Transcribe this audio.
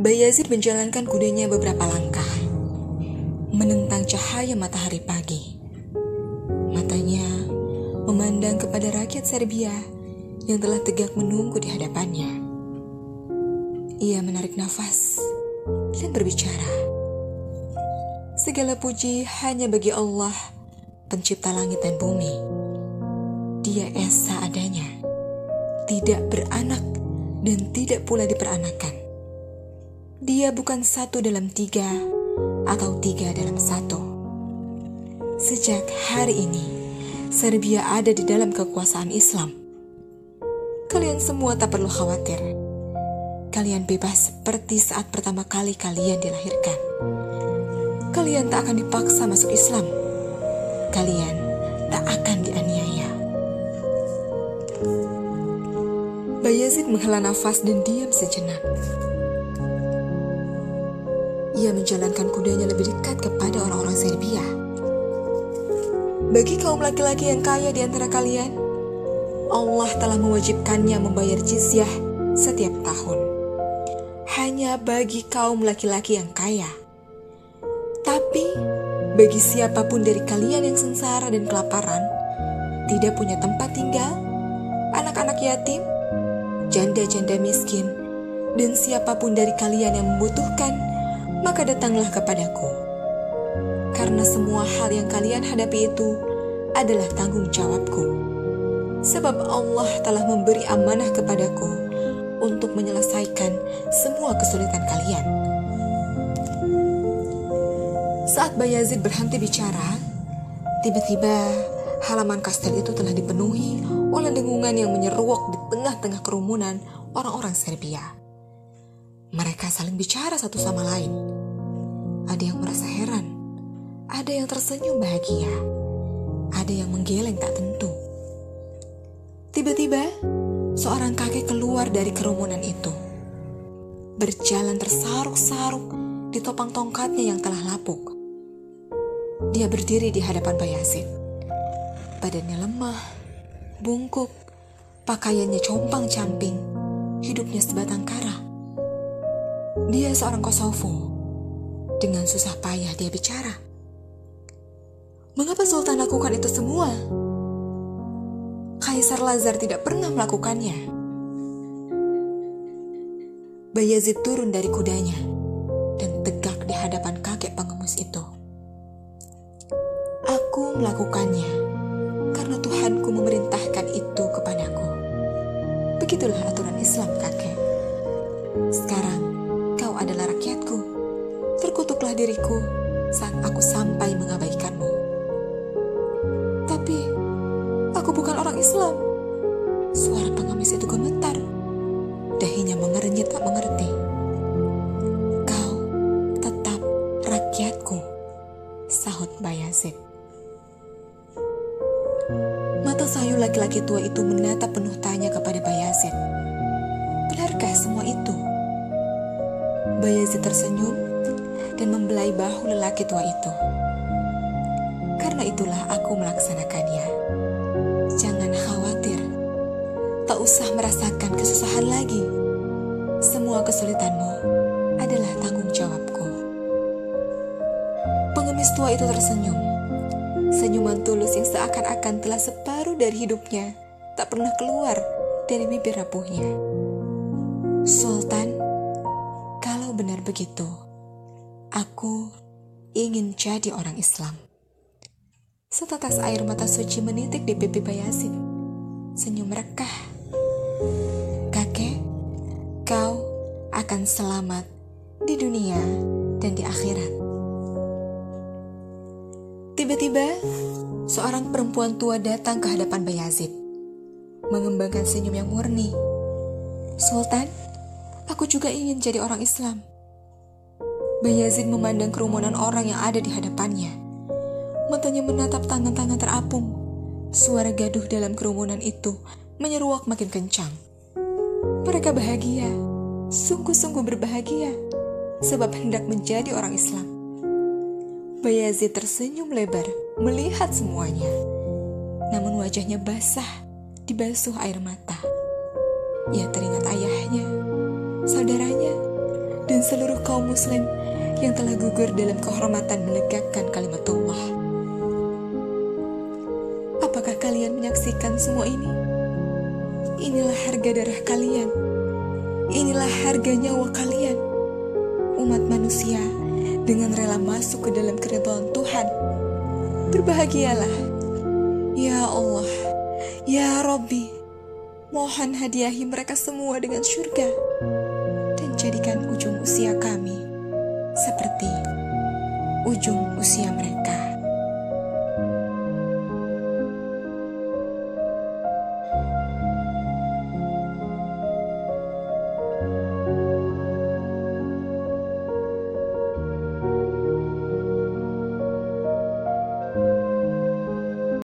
Bayazid menjalankan kudanya beberapa langkah, menentang cahaya matahari pagi. Matanya memandang kepada rakyat Serbia yang telah tegak menunggu di hadapannya. Ia menarik nafas dan berbicara. Segala puji hanya bagi Allah, pencipta langit dan bumi. Dia esa adanya, tidak beranak dan tidak pula diperanakan. Dia bukan satu dalam tiga atau tiga dalam satu. Sejak hari ini, Serbia ada di dalam kekuasaan Islam. Kalian semua tak perlu khawatir. Kalian bebas seperti saat pertama kali kalian dilahirkan. Kalian tak akan dipaksa masuk Islam. Kalian tak akan dianiaya. Bayezid menghela nafas dan diam sejenak. Ia menjalankan kudanya lebih dekat kepada orang-orang Serbia. Bagi kaum laki-laki yang kaya di antara kalian, Allah telah mewajibkannya membayar jizyah setiap tahun. Hanya bagi kaum laki-laki yang kaya. Tapi, bagi siapa pun dari kalian yang sengsara dan kelaparan, tidak punya tempat tinggal, anak-anak yatim, janda-janda miskin, dan siapa pun dari kalian yang membutuhkan maka datanglah kepadaku. Karena semua hal yang kalian hadapi itu adalah tanggung jawabku. Sebab Allah telah memberi amanah kepadaku untuk menyelesaikan semua kesulitan kalian. Saat Bayazid berhenti bicara, tiba-tiba halaman kastel itu telah dipenuhi oleh dengungan yang menyeruak di tengah-tengah kerumunan orang-orang Serbia. Mereka saling bicara satu sama lain. Ada yang merasa heran, ada yang tersenyum bahagia, ada yang menggeleng tak tentu. Tiba-tiba, seorang kakek keluar dari kerumunan itu. Berjalan tersaruk-saruk di topang tongkatnya yang telah lapuk. Dia berdiri di hadapan Bayazid. Badannya lemah, bungkuk, pakaiannya compang-camping, hidupnya sebatang kara. Dia seorang Kosovo. Dengan susah payah dia bicara. Mengapa Sultan lakukan itu semua? Kaisar Lazar tidak pernah melakukannya. Bayazid turun dari kudanya dan tegak di hadapan kakek pengemis itu. Aku melakukannya karena Tuhanku memerintahkan itu kepadaku. Begitulah aturan Islam, kakek. Sekarang, diriku saat aku sampai mengabaikanmu. Tapi, aku bukan orang Islam. Suara pengemis itu gemetar. Dahinya mengernyit tak mengerti. Kau tetap rakyatku, sahut Bayazid. Mata sayu laki-laki tua itu menatap penuh tanya kepada Bayazid. Benarkah semua itu? Bayazid tersenyum dan membelai bahu lelaki tua itu. Karena itulah aku melaksanakannya. Jangan khawatir. Tak usah merasakan kesusahan lagi. Semua kesulitanmu adalah tanggung jawabku. Pengemis tua itu tersenyum. Senyuman tulus yang seakan-akan telah separuh dari hidupnya tak pernah keluar dari bibir rapuhnya. Sultan benar begitu, aku ingin jadi orang Islam. Setetes air mata suci menitik di pipi Bayazid. Senyum rekah. Kakek, kau akan selamat di dunia dan di akhirat. Tiba-tiba, seorang perempuan tua datang ke hadapan Bayazid, mengembangkan senyum yang murni. Sultan, aku juga ingin jadi orang Islam. Bayazid memandang kerumunan orang yang ada di hadapannya. Matanya menatap tangan-tangan terapung. Suara gaduh dalam kerumunan itu menyeruak makin kencang. Mereka bahagia, sungguh-sungguh berbahagia, sebab hendak menjadi orang Islam. Bayazid tersenyum lebar melihat semuanya. Namun wajahnya basah, dibasuh air mata. Ia teringat ayahnya, saudaranya, dan seluruh kaum muslim yang telah gugur dalam kehormatan menegakkan kalimat Allah. Apakah kalian menyaksikan semua ini? Inilah harga darah kalian. Inilah harga nyawa kalian. Umat manusia dengan rela masuk ke dalam keridhaan Tuhan. Berbahagialah. Ya Allah, Ya Robbi, mohon hadiahi mereka semua dengan surga dan jadikan ujung usia kami ujung usia mereka.